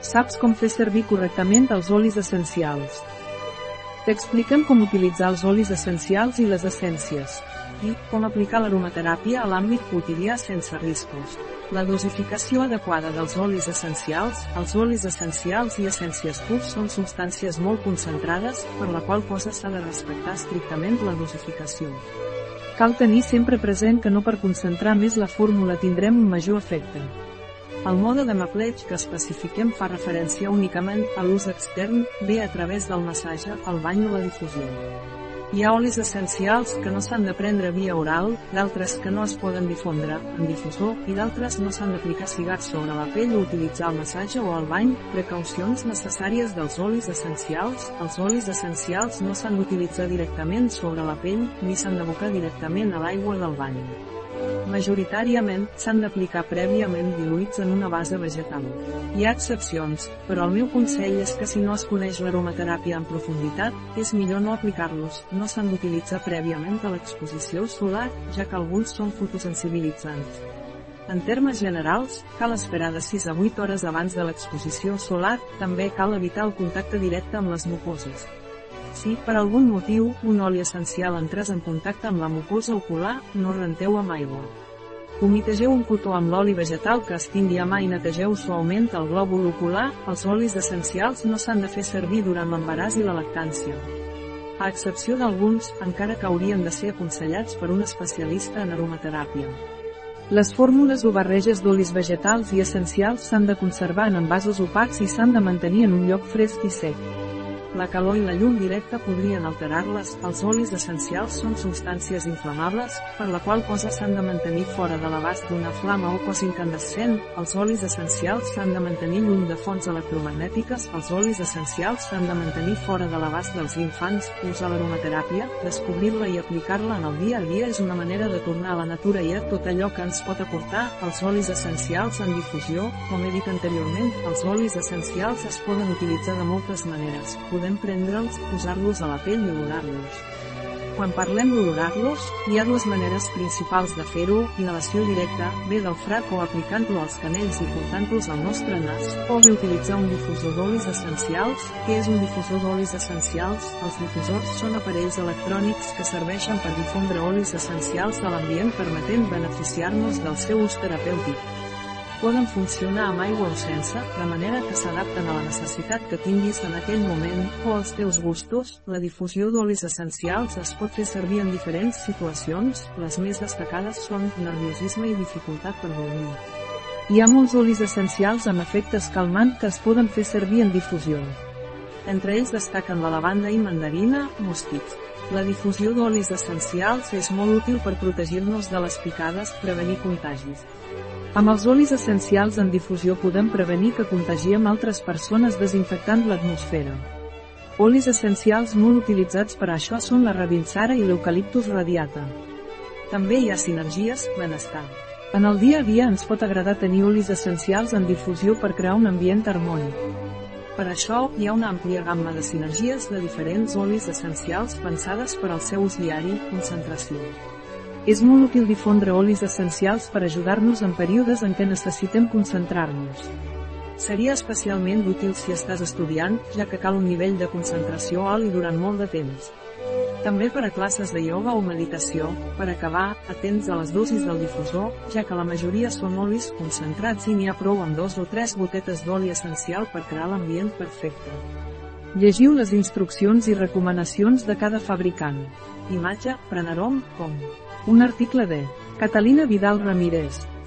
Saps com fer servir correctament els olis essencials. T'expliquem com utilitzar els olis essencials i les essències. I com aplicar l'aromateràpia a l'àmbit quotidià sense riscos. La dosificació adequada dels olis essencials, els olis essencials i essències purs són substàncies molt concentrades, per la qual cosa s'ha de respectar estrictament la dosificació. Cal tenir sempre present que no per concentrar més la fórmula tindrem un major efecte. El mode de mapleig que especifiquem fa referència únicament a l'ús extern, bé a través del massatge, el bany o la difusió. Hi ha olis essencials que no s'han de prendre via oral, d'altres que no es poden difondre en difusor, i d'altres no s'han d'aplicar cigars sobre la pell o utilitzar el massatge o el bany. Precaucions necessàries dels olis essencials. Els olis essencials no s'han d'utilitzar directament sobre la pell, ni s'han d'abocar directament a l'aigua del bany. Majoritàriament, s'han d'aplicar prèviament diluïts en una base vegetal. Hi ha excepcions, però el meu consell és que si no es coneix l'aromateràpia en profunditat, és millor no aplicar-los, no s'han d'utilitzar prèviament a l'exposició solar, ja que alguns són fotosensibilitzants. En termes generals, cal esperar de 6 a 8 hores abans de l'exposició solar, també cal evitar el contacte directe amb les mucoses. Si, per algun motiu, un oli essencial entrés en contacte amb la mucosa ocular, no renteu amb aigua. Humitegeu un cotó amb l'oli vegetal que es tingui a mà i netegeu suaument el glòbul ocular, els olis essencials no s'han de fer servir durant l'embaràs i la lactància. A excepció d'alguns, encara que haurien de ser aconsellats per un especialista en aromateràpia. Les fórmules o barreges d'olis vegetals i essencials s'han de conservar en envasos opacs i s'han de mantenir en un lloc fresc i sec. La calor i la llum directa podrien alterar-les. Els olis essencials són substàncies inflamables, per la qual cosa s'han de mantenir fora de l'abast d'una flama o cos incandescent. Els olis essencials s'han de mantenir lluny de fonts electromagnètiques. Els olis essencials s'han de mantenir fora de l'abast dels infants. Usar l'aromateràpia, descobrir-la i aplicar-la en el dia a dia és una manera de tornar a la natura i a tot allò que ens pot aportar. Els olis essencials en difusió, com he dit anteriorment, els olis essencials es poden utilitzar de moltes maneres podem prendre'ls, posar-los a la pell i olorar-los. Quan parlem d'olorar-los, hi ha dues maneres principals de fer-ho, inhalació directa, bé del frac o aplicant-lo als canells i portant-los al nostre nas, o bé utilitzar un difusor d'olis essencials. Què és un difusor d'olis essencials? Els difusors són aparells electrònics que serveixen per difondre olis essencials de l'ambient permetent beneficiar-nos del seu ús terapèutic. Poden funcionar amb aigua o sense, de manera que s'adapten a la necessitat que tinguis en aquell moment, o als teus gustos. La difusió d'olis essencials es pot fer servir en diferents situacions, les més destacades són nerviosisme i dificultat per dormir. Hi ha molts olis essencials amb efectes calmant que es poden fer servir en difusió. Entre ells destaquen la lavanda i mandarina, mosquits. La difusió d'olis essencials és molt útil per protegir-nos de les picades, prevenir contagis. Amb els olis essencials en difusió podem prevenir que contagiem altres persones desinfectant l'atmosfera. Olis essencials molt utilitzats per a això són la rabinsara i l'eucaliptus radiata. També hi ha sinergies, benestar. En el dia a dia ens pot agradar tenir olis essencials en difusió per crear un ambient harmònic. Per això, hi ha una àmplia gamma de sinergies de diferents olis essencials pensades per al seu ús diari, concentració. És molt útil difondre olis essencials per ajudar-nos en períodes en què necessitem concentrar-nos. Seria especialment útil si estàs estudiant, ja que cal un nivell de concentració alt i durant molt de temps. També per a classes de ioga o meditació, per acabar, atents a les dosis del difusor, ja que la majoria són olis concentrats i n'hi ha prou amb dos o tres gotetes d'oli essencial per crear l'ambient perfecte. Llegiu les instruccions i recomanacions de cada fabricant. Imatge, Prenarom, com. Un article de Catalina Vidal Ramírez,